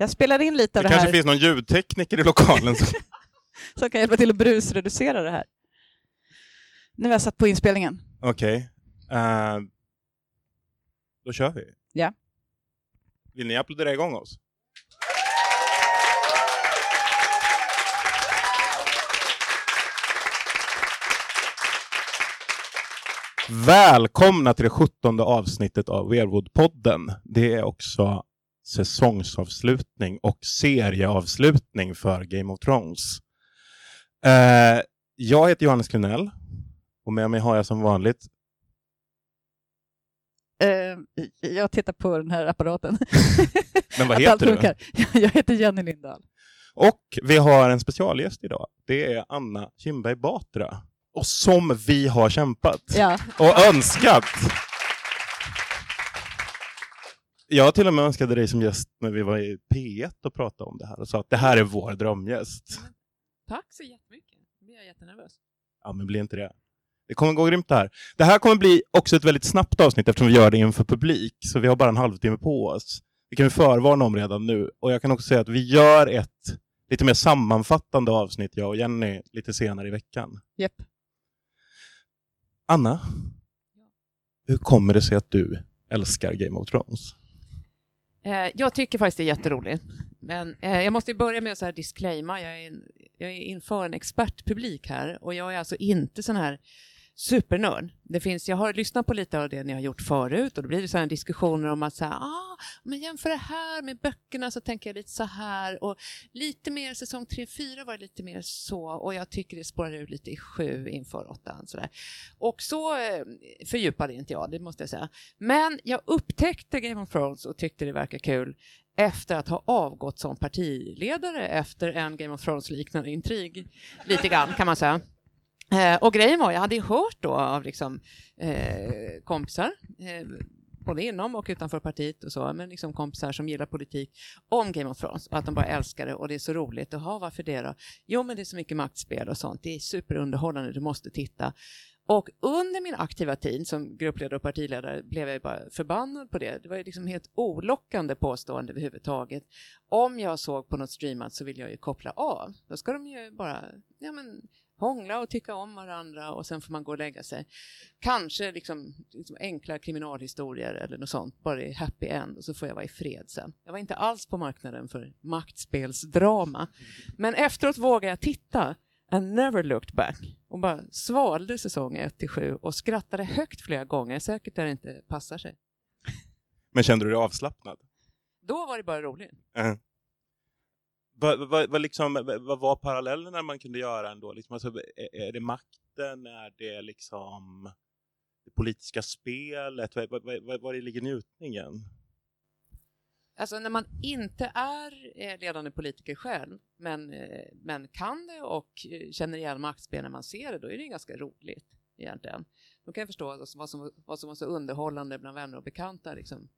Jag spelar in lite av Det det, kanske här finns någon ljudtekniker i lokalen som kan hjälpa till att brusreducera det här. Nu har jag satt på inspelningen. Okej. Eh, då kör vi. Ja. Vill ni applådera igång oss? Välkomna till det sjuttonde avsnittet av Weirwood-podden. Det är också säsongsavslutning och serieavslutning för Game of Thrones. Eh, jag heter Johannes Klenell och med mig har jag som vanligt Eh, jag tittar på den här apparaten. Men vad heter du? funkar. Jag heter Jenny Lindahl. Och vi har en specialgäst idag. Det är Anna Kinberg Batra. Och som vi har kämpat Ja. och önskat. Jag till och med önskade dig som gäst när vi var i P1 och pratade om det här och sa att det här är vår drömgäst. Tack så jättemycket. Nu blir jag jättenervös. Ja, men bli inte det. Det kommer gå grymt det här. Det här kommer bli också ett väldigt snabbt avsnitt eftersom vi gör det inför publik, så vi har bara en halvtimme på oss. Det kan vi förvarna om redan nu. Och jag kan också säga att vi gör ett lite mer sammanfattande avsnitt, jag och Jenny, lite senare i veckan. Japp. Anna, hur kommer det sig att du älskar Game of Thrones? Eh, jag tycker faktiskt det är jätteroligt. Men eh, jag måste börja med att så här disclaima. Jag är, jag är inför en expertpublik här och jag är alltså inte sån här supernörd. Det finns, jag har lyssnat på lite av det ni har gjort förut och då blir det sådana diskussioner om att så här, ah, men jämför det här med böckerna så tänker jag lite så här och lite mer säsong 3-4 var det lite mer så och jag tycker det spårar ur lite i 7 inför 8 så där. Och så eh, fördjupade inte jag, det måste jag säga. Men jag upptäckte Game of Thrones och tyckte det verkar kul efter att ha avgått som partiledare efter en Game of Thrones-liknande intrig. Lite grann kan man säga. Eh, och grejen var, jag hade ju hört då av liksom, eh, kompisar, eh, både inom och utanför partiet och så, men liksom kompisar som gillar politik, om Game of Thrones och att de bara älskar det och det är så roligt. Jaha, varför det då? Jo, men det är så mycket maktspel och sånt. Det är superunderhållande, du måste titta. Och under min aktiva tid som gruppledare och partiledare blev jag bara förbannad på det. Det var ju liksom helt olockande påstående överhuvudtaget. Om jag såg på något streamat så vill jag ju koppla av. Då ska de ju bara ja, men, hångla och tycka om varandra och sen får man gå och lägga sig. Kanske liksom, liksom enkla kriminalhistorier eller något sånt, bara i happy end och så får jag vara i fred sen. Jag var inte alls på marknaden för maktspelsdrama. Men efteråt vågade jag titta and never looked back och bara svalde säsong 1 till 7 och skrattade högt flera gånger, säkert där det inte passar sig. Men kände du dig avslappnad? Då var det bara roligt. Uh. Vad, vad, vad, liksom, vad var parallellerna man kunde göra ändå? Liksom, alltså, är, är det makten? Är det liksom det politiska spelet? Var, var, var, var ligger njutningen? Alltså när man inte är eh, ledande politiker själv, men, eh, men kan det och eh, känner igen maktspel när man ser det, då är det ganska roligt egentligen. Då kan jag förstå alltså, vad som, vad som var så underhållande bland vänner och bekanta liksom,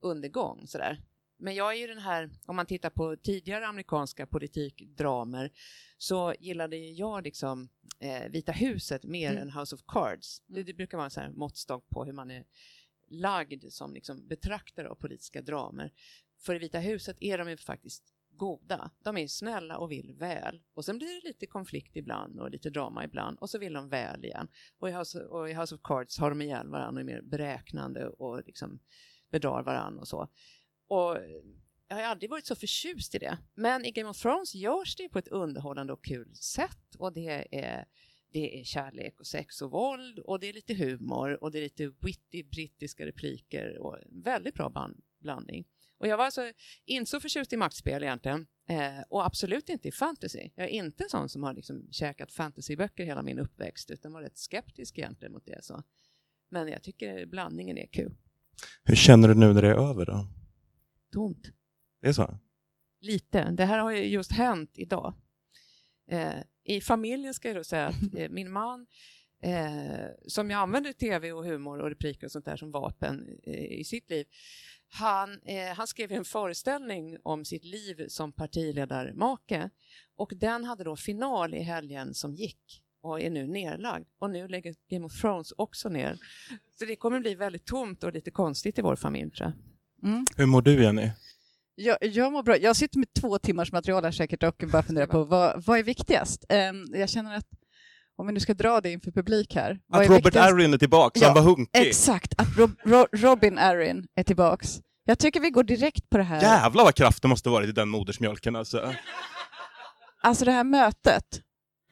undergång. Sådär. Men jag är ju den här, om man tittar på tidigare amerikanska politikdramer så gillade jag liksom eh, Vita huset mer Mm. än House of Cards. Det, det brukar vara en här måttstock på hur man är lagd som liksom betraktare av politiska dramer. För i Vita huset är de ju faktiskt goda. De är snälla och vill väl. Och sen blir det lite konflikt ibland och lite drama ibland och så vill de väl igen. Och i House, och i House of Cards har de ihjäl varandra och är mer beräknande och liksom bedrar varandra och så. Och jag har aldrig varit så förtjust i det. Men i Game of Thrones görs det på ett underhållande och kul sätt och det är det är kärlek och sex och våld och det är lite humor och det är lite witty brittiska repliker och en väldigt bra band, blandning. Och jag var alltså inte så förtjust i maktspel egentligen eh, och absolut inte i fantasy. Jag är inte en sån som har liksom käkat fantasyböcker hela min uppväxt utan var rätt skeptisk egentligen mot det. Så. Men jag tycker blandningen är kul. Hur känner du nu när det är över då? Tomt. Det är så? Lite. Det här har ju just hänt idag. Eh, I familjen ska jag då säga att eh, min man, eh, som jag använder tv och humor och repliker och sånt där som vapen eh, i sitt liv, han, eh, han skrev en föreställning om sitt liv som partiledarmake och den hade då final i helgen som gick och är nu nerlagd. Och nu lägger Game of Thrones också ner. Så det kommer bli väldigt tomt och lite konstigt i vår familj tror jag. Mm. Hur mår du Jenny? Jag, jag mår bra. Jag sitter med två timmars material här säkert och bara funderar på vad, vad är viktigast? Um, jag känner att om vi nu ska dra det inför publik här. Att Robert viktigast? Arryn är tillbaka, ja, han var hunkig. Exakt, att Rob, Ro, Robin Arryn är tillbaks. Jag tycker vi går direkt på det här. Jävlar vad kraft det måste varit i den modersmjölken alltså. Alltså det här mötet.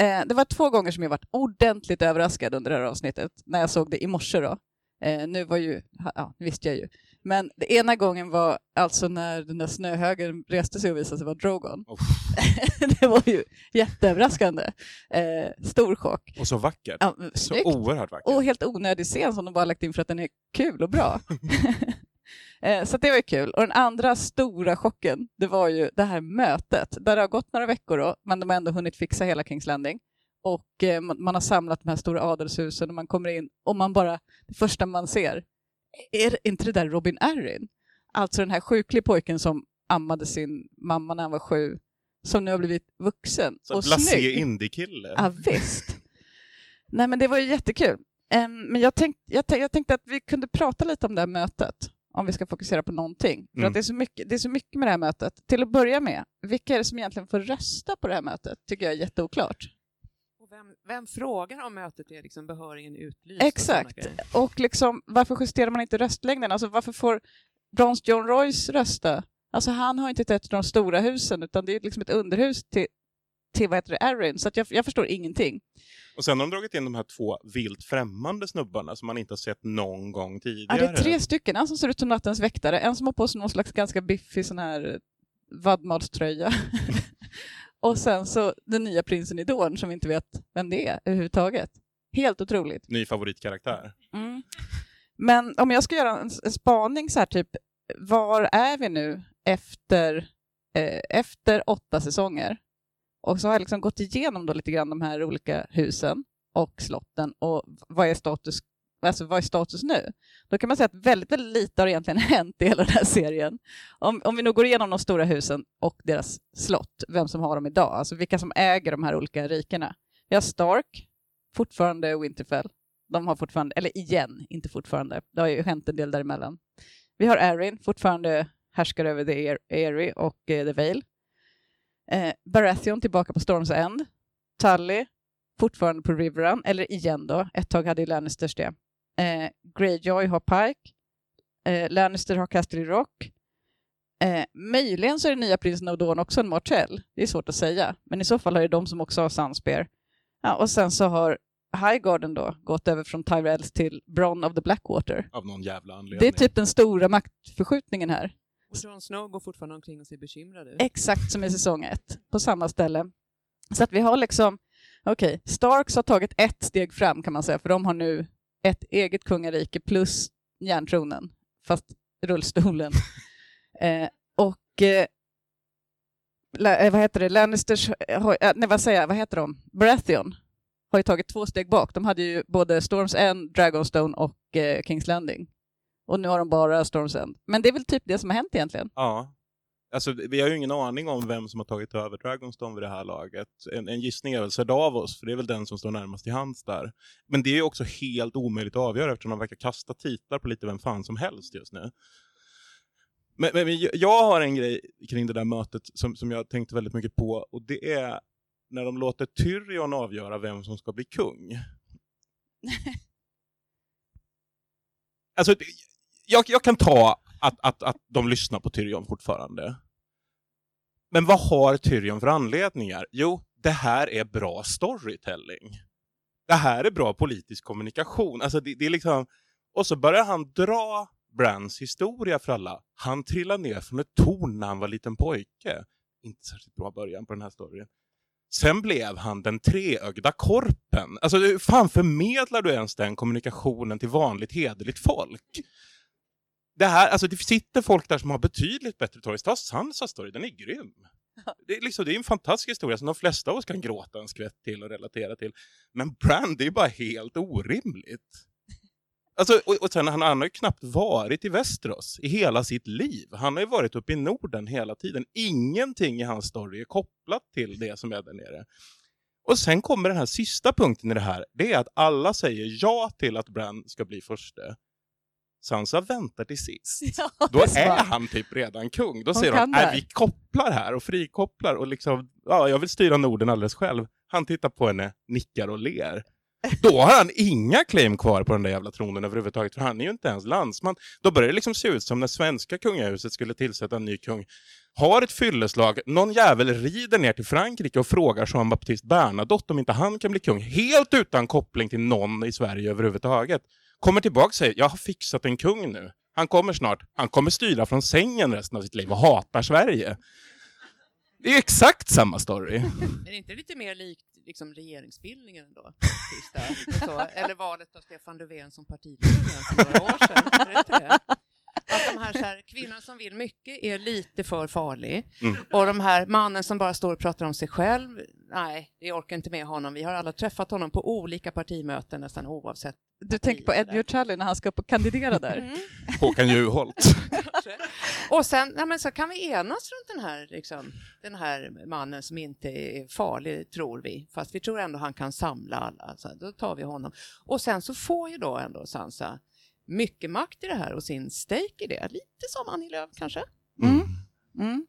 Eh, det var två gånger som jag varit ordentligt överraskad under det här avsnittet, när jag såg det i morse då. Eh, nu var ju, ja, visste jag ju. Men det ena gången var alltså när den där snöhögen reste sig och visade sig vara Drogon. Oh. det var ju jätteöverraskande. Eh, stor chock. Och så vackert. Ja, så oerhört vackert. Och helt onödig scen som de bara lagt in för att den är kul och bra. eh, så det var ju kul. Och den andra stora chocken, det var ju det här mötet, där det har gått några veckor då, men de har ändå hunnit fixa hela Kings Landing och eh, man, har samlat de här stora adelshusen och man kommer in och man bara, det första man ser, är inte det där Robin Arryn? Alltså den här sjukliga pojken som ammade sin mamma när han var sju, som nu har blivit vuxen Så och snygg. indie-kille. Ja, visst. Nej men det var ju jättekul. Um, men jag, tänk, jag, jag, tänkte att vi kunde prata lite om det här mötet, om vi ska fokusera på någonting. För mm. att det är, så mycket, det är så mycket med det här mötet. Till att börja med, vilka är det som egentligen får rösta på det här mötet? tycker jag är jätteoklart. Vem, vem, frågar om mötet är liksom behörigen utlyst? Exakt. Och, och liksom, varför justerar man inte röstlängden? Alltså, varför får Brons John Royce rösta? Alltså, han har inte ett av de stora husen, utan det är liksom ett underhus till, till vad heter det, Arryn. Så jag, jag förstår ingenting. Och sen har de dragit in de här två vilt främmande snubbarna som man inte har sett någon gång tidigare. Ja, det är tre stycken. En som ser ut som nattens väktare, en som har på sig någon slags ganska biffig sån här vadmalströja. Och sen så den nya prinsen i Dorn som vi inte vet vem det är överhuvudtaget. Helt otroligt. Ny favoritkaraktär. Mm. Men om jag ska göra en, en spaning så här typ, var är vi nu efter, eh, efter åtta säsonger? Och så har jag liksom gått igenom då lite grann de här olika husen och slotten och vad är status alltså vad är status nu? Då kan man säga att väldigt, väldigt lite har egentligen hänt i hela den här serien. Om, om vi nu går igenom de stora husen och deras slott, vem som har dem idag, alltså vilka som äger de här olika rikena. Vi har Stark, fortfarande Winterfell. De har fortfarande, eller igen, inte fortfarande. Det har ju hänt en del däremellan. Vi har Arryn, fortfarande härskar över The Eyrie och eh, The Vale. Eh, Baratheon tillbaka på Storms End. Tully, fortfarande på Riverrun, eller igen då. Ett tag hade ju Lannisters det. Eh, Greyjoy har Pike. Eh, Lannister har Casterly Rock. Eh, möjligen så är den nya prinsen av Dawn också en Martell. Det är svårt att säga. Men i så fall är det de som också har Sunspear. Ja, och sen så har Highgarden då gått över från Tyrells till Bronn of the Blackwater. Av någon jävla anledning. Det är typ den stora maktförskjutningen här. Och Jon Snow går fortfarande omkring och ser bekymrad ut. Exakt som i säsong ett, på samma ställe. Så att vi har liksom, okej, okay, Starks har tagit ett steg fram kan man säga, för de har nu ett eget kungarike plus järntronen, fast rullstolen. eh, och eh, eh, vad heter det, Lannisters, eh, nej vad säger jag, vad heter de, Baratheon har ju tagit två steg bak. De hade ju både Storms End, Dragonstone och eh, Kings Landing. Och nu har de bara Storms End. Men det är väl typ det som har hänt egentligen? Ja. Alltså, vi har ju ingen aning om vem som har tagit över Dragonstone vid det här laget. En, en gissning är väl Cerdavos, för det är väl den som står närmast till hands där. Men det är ju också helt omöjligt att avgöra eftersom de verkar kasta titlar på lite vem fan som helst just nu. Men, men jag har en grej kring det där mötet som, som jag tänkte väldigt mycket på och det är när de låter Tyrion avgöra vem som ska bli kung. alltså, jag, jag kan ta att, att, att de lyssnar på Tyrion fortfarande. Men vad har Tyrion för anledningar? Jo, det här är bra storytelling. Det här är bra politisk kommunikation. Alltså det, det är liksom... Och så börjar han dra Brands historia för alla. Han trillade ner från ett torn när han var liten pojke. Inte särskilt bra början på den här storyn. Sen blev han den treögda korpen. Alltså hur fan förmedlar du ens den kommunikationen till vanligt hederligt folk? Det här, alltså det sitter folk där som har betydligt bättre stories. Ta Sansas story, den är grym. Det är, liksom, det är en fantastisk historia som de flesta av oss kan gråta en skvätt till och relatera till. Men Brand, det är bara helt orimligt. Alltså, och, och sen, han, han har ju knappt varit i Västerås i hela sitt liv. Han har ju varit uppe i Norden hela tiden. Ingenting i hans story är kopplat till det som är där nere. Och sen kommer den här sista punkten i det här. Det är att alla säger ja till att Brand ska bli förste. Sansa väntar till sist. Ja, Då är är smart. han typ redan kung. Då Hon säger de, det. nej vi kopplar här och frikopplar och liksom, ja jag vill styra Norden alldeles själv. Han tittar på henne, nickar och ler. Då har han inga claim kvar på den där jävla tronen överhuvudtaget, för han är ju inte ens landsman. Då börjar det liksom se ut som när svenska kungahuset skulle tillsätta en ny kung. Har ett fylleslag, någon jävel rider ner till Frankrike och frågar Jean Baptiste Bernadotte om inte han kan bli kung, helt utan koppling till någon i Sverige överhuvudtaget. Kommer tillbaka och säger, jag har fixat en kung nu. Han kommer snart, han kommer styra från sängen resten av sitt liv och hatar Sverige. Det är exakt samma story. Men är det inte lite mer likt liksom, regeringsbildningen då? Sista, och så, eller valet av Stefan Löfven som partiledare för några år sedan? Att de här, så här kvinnan som vill mycket är lite för farlig Mm. och de här mannen som bara står och pratar om sig själv, nej, vi orkar inte med honom. Vi har alla träffat honom på olika partimöten nästan oavsett. Du tänker på Edmure Tully när han ska upp och kandidera där? Mm. Håkan Juholt. Och sen nej men så kan vi enas runt den här, liksom, den här mannen som inte är farlig, tror vi. Fast vi tror ändå han kan samla alla. Så då tar vi honom. Och sen så får ju då ändå Sansa mycket makt i det här och sin stake i det. Lite som Annie Lööf kanske. Mm. Mm.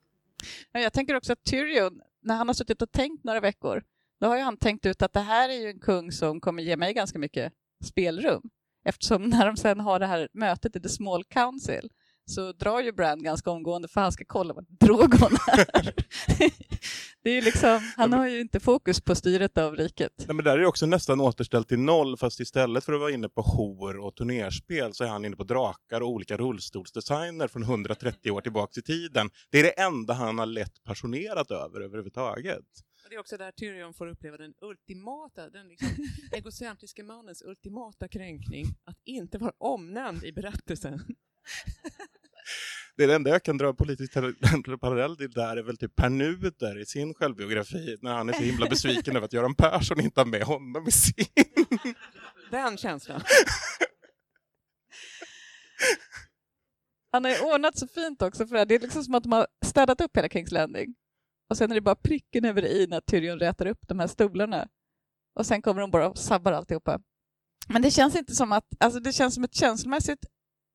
Ja, Jag tänker också att Tyrion, när han har suttit och tänkt några veckor, då har ju han tänkt ut att det här är ju en kung som kommer ge mig ganska mycket spelrum. Eftersom när de sen har det här mötet i The Small Council så drar ju Bran ganska omgående för han ska kolla vad Drogon är. det är liksom, han har ju inte fokus på styret av riket. Nej, men där är det också nästan återställt till noll, fast istället för att vara inne på hor och turnerspel så är han inne på drakar och olika rullstolsdesigner från 130 år tillbaka i tiden. Det är det enda han har lett passionerat över överhuvudtaget. Och det är också där Tyrion får uppleva den ultimata, den liksom egocentriske mannens ultimata kränkning, att inte vara omnämnd i berättelsen. Det är det enda jag kan dra politisk parallell till där är väl typ Per Nuder i sin självbiografi när han är så himla besviken över att Göran Persson inte har med honom i sin. Den känslan. Han har ju ordnat så fint också för det. Det är liksom som att de har städat upp hela Kings Landing. Och sen är det bara pricken över i när Tyrion rätar upp de här stolarna. Och sen kommer de bara och sabbar alltihopa. Men det känns inte som att, alltså det känns som ett känslomässigt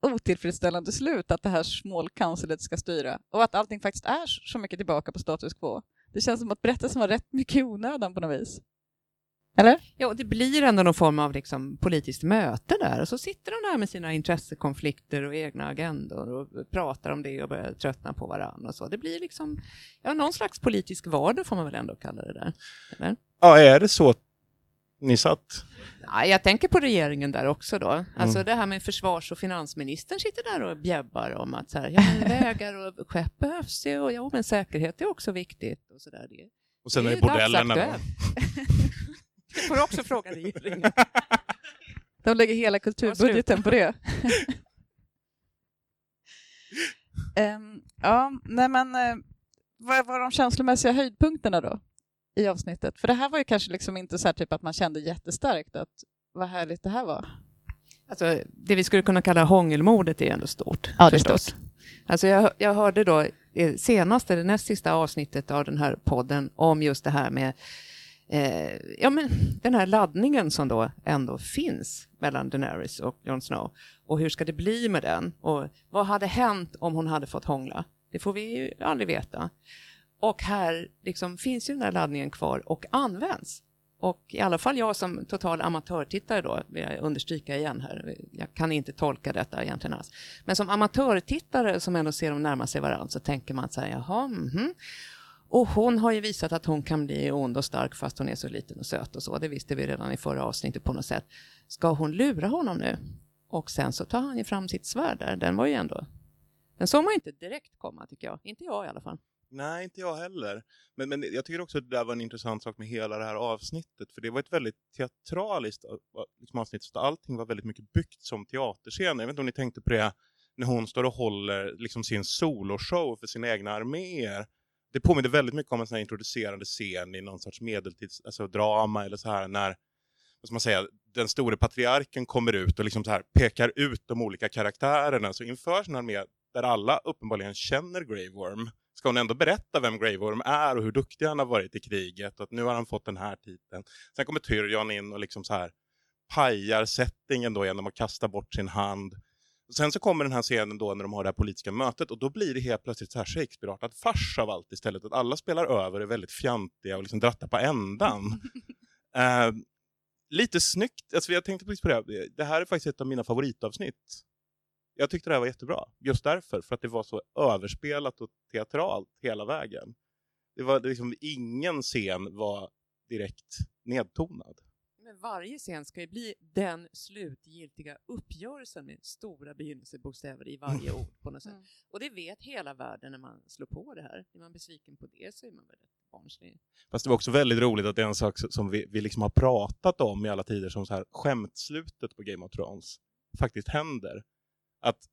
otillfredsställande slut att det här small councilet ska styra och att allting faktiskt är så mycket tillbaka på status quo. Det känns som att berättelsen var rätt mycket i onödan på något vis. Eller? Ja, och det blir ändå någon form av liksom politiskt möte där och så sitter de där med sina intressekonflikter och egna agendor och pratar om det och börjar tröttna på varandra och så. Det blir liksom, ja, någon slags politisk vardag får man väl ändå kalla det där. Eller? Ja, är det så ni satt? Ja, jag tänker på regeringen där också då. Alltså Mm. det här med försvars och finansministern sitter där och bjäbbar om att så här, ja, vägar och skepp behövs ju och ja, men säkerhet är också viktigt och så där. Det, Och sen det är ju det bordellerna får du också fråga regeringen. De lägger hela kulturbudgeten på det. Ehm, ja, nej men eh, vad var de känslomässiga höjdpunkterna då i avsnittet? För det här var ju kanske liksom inte så här typ att man kände jättestarkt att vad härligt det här var. Alltså, det vi skulle kunna kalla hångelmordet är ändå stort. Ja, det är förstås. stort. Alltså jag, jag hörde då senaste, det näst sista avsnittet av den här podden om just det här med eh, ja, men den här laddningen som då ändå finns mellan Daenerys och Jon Snow. Och hur ska det bli med den? Och vad hade hänt om hon hade fått hångla? Det får vi ju aldrig veta. Och här liksom finns ju den här laddningen kvar och används. Och i alla fall jag som total amatörtittare då, vill jag understryka igen här, jag kan inte tolka detta egentligen alls. Men som amatörtittare som ändå ser dem närma sig varandra så tänker man så här, jaha, mhm. Och hon har ju visat att hon kan bli ond och stark fast hon är så liten och söt och så. Det visste vi redan i förra avsnittet på något sätt. Ska hon lura honom nu? Och sen så tar han ju fram sitt svärd där. Den var ju ändå... Den såg man ju inte direkt komma tycker jag. Inte jag i alla fall. Nej, inte jag heller. Men, men jag tycker också att det där var en intressant sak med hela det här avsnittet. För det var ett väldigt teatraliskt äh, äh, liksom, avsnitt. Så allting var väldigt mycket byggt som teaterscener. Jag vet inte om ni tänkte på det när hon står och håller liksom, sin soloshow för sina egna arméer. Det påminner väldigt mycket om en sån här introducerande scen i någon sorts medeltids alltså, drama eller så här när vad ska man säga, den store patriarken kommer ut och liksom så här pekar ut de olika karaktärerna. Så inför sin armé, där alla uppenbarligen känner Graveworm, Worm, ska hon ändå berätta vem Graveworm Worm är och hur duktig han har varit i kriget och att nu har han fått den här titeln. Sen kommer Tyrion in och liksom så här pajar settingen då genom att kasta bort sin hand. Sen så kommer den här scenen då när de har det här politiska mötet och då blir det helt plötsligt så här Shakespeare-artad fars av allt istället. Att alla spelar över är väldigt fjantiga och liksom drattar på ändan. Eh, lite snyggt, alltså jag tänkte precis på det, det här är faktiskt ett av mina favoritavsnitt. Jag tyckte det här var jättebra, just därför, för att det var så överspelat och teatralt hela vägen. Det var liksom, ingen scen var direkt nedtonad. Men varje scen ska ju bli den slutgiltiga uppgörelsen med stora begynnelsebokstäver i varje ord på något sätt. Mm. Och det vet hela världen när man slår på det här. Är man besviken på det så är man väldigt barnslig. Fast det var också väldigt roligt att det är en sak som vi, vi liksom har pratat om i alla tider, som så här skämtslutet på Game of Thrones faktiskt händer. Att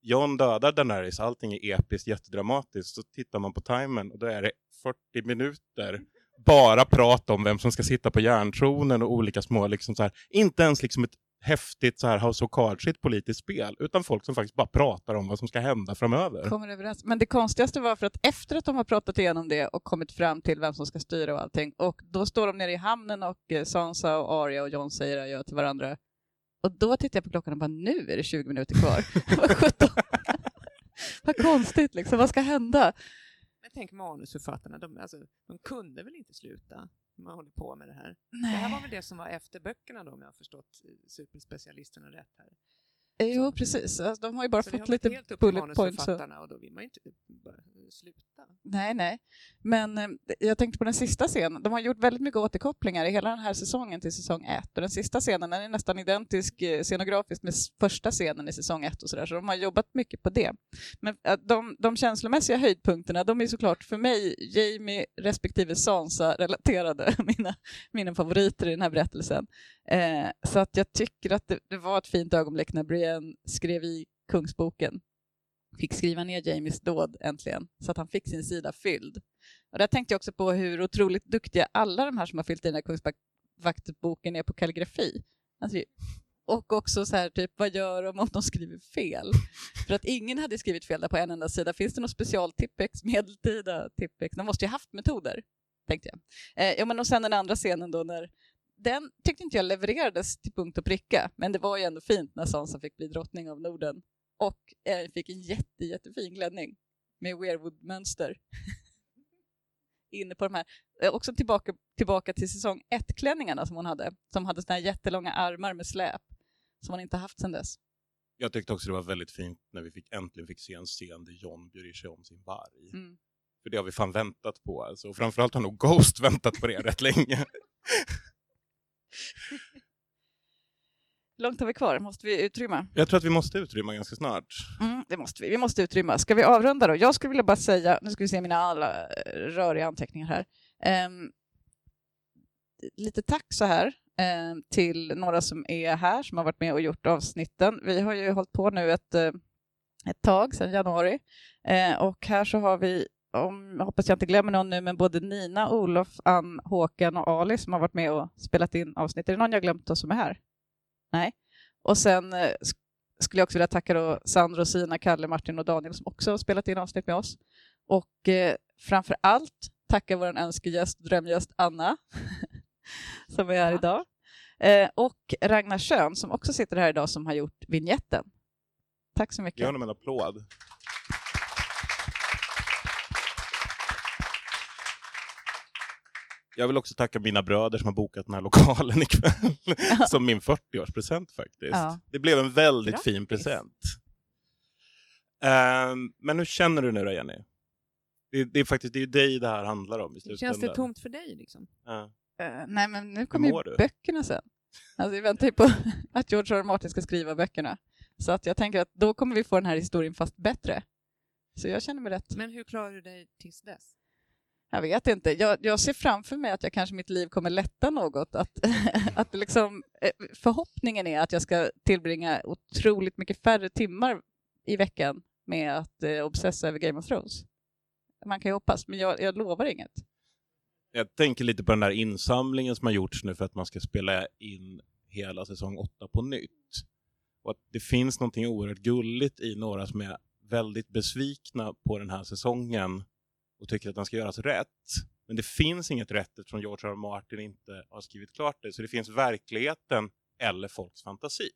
Jon dödar Daenerys, allting är episkt, jättedramatiskt, så tittar man på timern och då är det 40 minuter bara prat om vem som ska sitta på järntronen och olika små, liksom så här, inte ens liksom ett häftigt så här House of Cards politiskt spel, utan folk som faktiskt bara pratar om vad som ska hända framöver. Kommer överens. Men det konstigaste var för att efter att de har pratat igenom det och kommit fram till vem som ska styra och allting, och då står de nere i hamnen och eh, Sansa och Arya och Jon säger adjö till varandra. Och då tittar jag på klockan och bara, nu är det 20 minuter kvar. Vad. Vad konstigt liksom, vad ska hända? Tänk manusförfattarna, de, alltså, de kunde väl inte sluta? Man håller på med det här. Det Nej. här var väl det som var efter böckerna då, om jag har förstått eh, superspecialisterna rätt här. Jo, precis. Alltså, de har ju bara Så fått lite bullet points. Och... manusförfattarna och då vill man ju inte sluta. Nej, nej. Men eh, jag tänkte på den sista scenen. De har gjort väldigt mycket återkopplingar i hela den här säsongen till säsong ett. Och den sista scenen den är nästan identisk eh, scenografiskt med första scenen i säsong ett och sådär. Så de har jobbat mycket på det. Men eh, de, de känslomässiga höjdpunkterna, de är såklart för mig Jamie respektive Sansa relaterade, mina, mina favoriter i den här berättelsen. Eh, så att jag tycker att det, det var ett fint ögonblick när Brienne skrev i Kungsboken fick skriva ner Jamies dåd äntligen, så att han fick sin sida fylld. Och där tänkte jag också på hur otroligt duktiga alla de här som har fyllt i den här Kungsvaktboken är på kalligrafi. Alltså, och också så här, typ, vad gör de om de skriver fel? För att ingen hade skrivit fel där på en enda sida. Finns det någon special-tippex, medeltida tippex? De måste ju haft metoder, tänkte jag. Eh, ja, men och sen den andra scenen då när den tyckte inte jag levererades till punkt och pricka, men det var ju ändå fint när Sansa fick bli drottning av Norden och eh, fick en jätte, jättefin klänning med weirwood-mönster. Inne på de här, eh, också tillbaka, tillbaka till säsong 1-klänningarna som hon hade, som hade såna här jättelånga armar med släp, som hon inte haft sedan dess. Jag tyckte också det var väldigt fint när vi fick, äntligen fick se en scen där John bryr sig om sin varg. Mm. För det har vi fan väntat på. Alltså. Och framförallt har nog Ghost väntat på det rätt länge. Långt har vi kvar? Måste vi utrymma? Jag tror att vi måste utrymma ganska snart. Mm, det måste vi. Vi måste utrymma. Ska vi avrunda då? Jag skulle vilja bara säga, nu ska vi se mina alla eh, röriga anteckningar här. Ehm, lite tack så här ehm, till några som är här, som har varit med och gjort avsnitten. Vi har ju hållit på nu ett, eh, ett tag, sedan januari. Eh, och här så har vi, om, jag hoppas jag inte glömmer någon nu, men både Nina, Olof, Ann, Håkan och Ali som har varit med och spelat in avsnitt. Är det någon jag glömt då som är här? Nej. Och sen eh, skulle jag också vilja tacka då Sandro, Sina, Kalle, Martin och Daniel som också har spelat in avsnitt med oss. Och eh, framför allt tacka vår önskegäst, drömgäst Anna, som är här idag. Eh, och Ragnar Schön som också sitter här idag som har gjort vignetten. Tack så mycket. Ge honom en applåd. Jag vill också tacka mina bröder som har bokat den här lokalen ikväll. som min 40-årspresent faktiskt. Ja. Det blev en väldigt Grattis. fin present. Ehm, men hur känner du nu då Jenny? Det, det är faktiskt det är ju dig det här handlar om i slutändan. Känns det tomt för dig liksom? Ja. Eh, nej, men nu kommer ju du? böckerna sen. Alltså, vi väntar ju på att George R. R. Martin ska skriva böckerna. Så att jag tänker att då kommer vi få den här historien fast bättre. Så jag känner mig rätt Men hur klarar du dig tills dess? Jag vet inte. Jag, jag ser framför mig att jag kanske mitt liv kommer lätta något. Att, att liksom, eh, förhoppningen är att jag ska tillbringa otroligt mycket färre timmar i veckan med att eh, obsessa över Game of Thrones. Man kan ju hoppas, men jag, jag lovar inget. Jag tänker lite på den där insamlingen som har gjorts nu för att man ska spela in hela säsong 8 på nytt. Och att det finns någonting oerhört gulligt i några som är väldigt besvikna på den här säsongen och tycker att den ska göras rätt. Men det finns inget rätt eftersom George R. R. Martin inte har skrivit klart det. Så det finns verkligheten eller folks fantasi.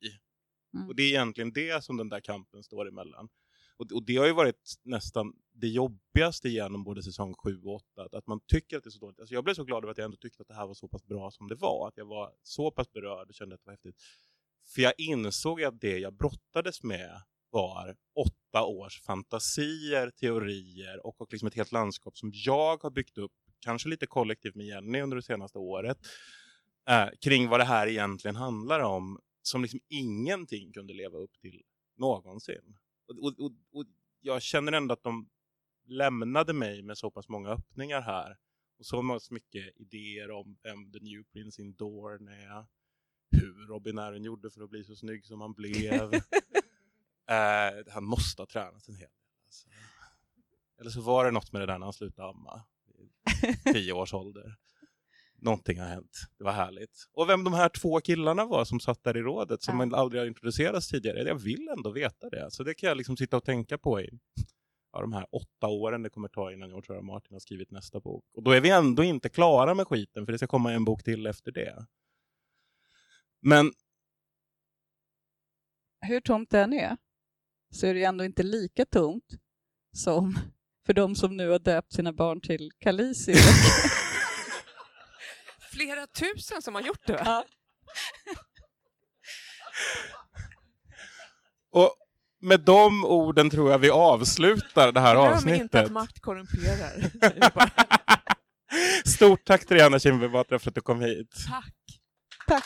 Mm. Och det är egentligen det som den där kampen står emellan. Och, och det har ju varit nästan det jobbigaste genom både säsong 7 och 8, att, att man tycker att det är så dåligt. Alltså jag blev så glad över att jag ändå tyckte att det här var så pass bra som det var, att jag var så pass berörd och kände att det var häftigt. För jag insåg att det jag brottades med var åtta års fantasier, teorier och, och liksom ett helt landskap som jag har byggt upp, kanske lite kollektivt med Jenny under det senaste året, eh, kring vad det här egentligen handlar om, som liksom ingenting kunde leva upp till någonsin. Och, och, och, och jag känner ändå att de lämnade mig med så pass många öppningar här och så pass mycket idéer om vem The New Prince in Dorn är, hur Robin Aron gjorde för att bli så snygg som han blev. eh, han måste ha tränat en hel del. Alltså. Eller så var det något med det där när han slutade amma i tio års ålder. Någonting har hänt. Det var härligt. Och vem de här två killarna var som satt där i rådet som Ja. aldrig har introducerats tidigare. Jag vill ändå veta det. Så det kan jag liksom sitta och tänka på i ja, de här åtta åren det kommer ta innan George R. R. Martin har skrivit nästa bok. Och då är vi ändå inte klara med skiten för det ska komma en bok till efter det. Men Hur tomt det än är, så är det ändå inte lika tomt som för de som nu har döpt sina barn till Khaleesi. Flera tusen som har gjort det. va? Ja. och med de orden tror jag vi avslutar det här Glöm avsnittet. inte att makt korrumperar. Stort tack till dig Anna Kinberg Batra för att du kom hit. Tack. Tack.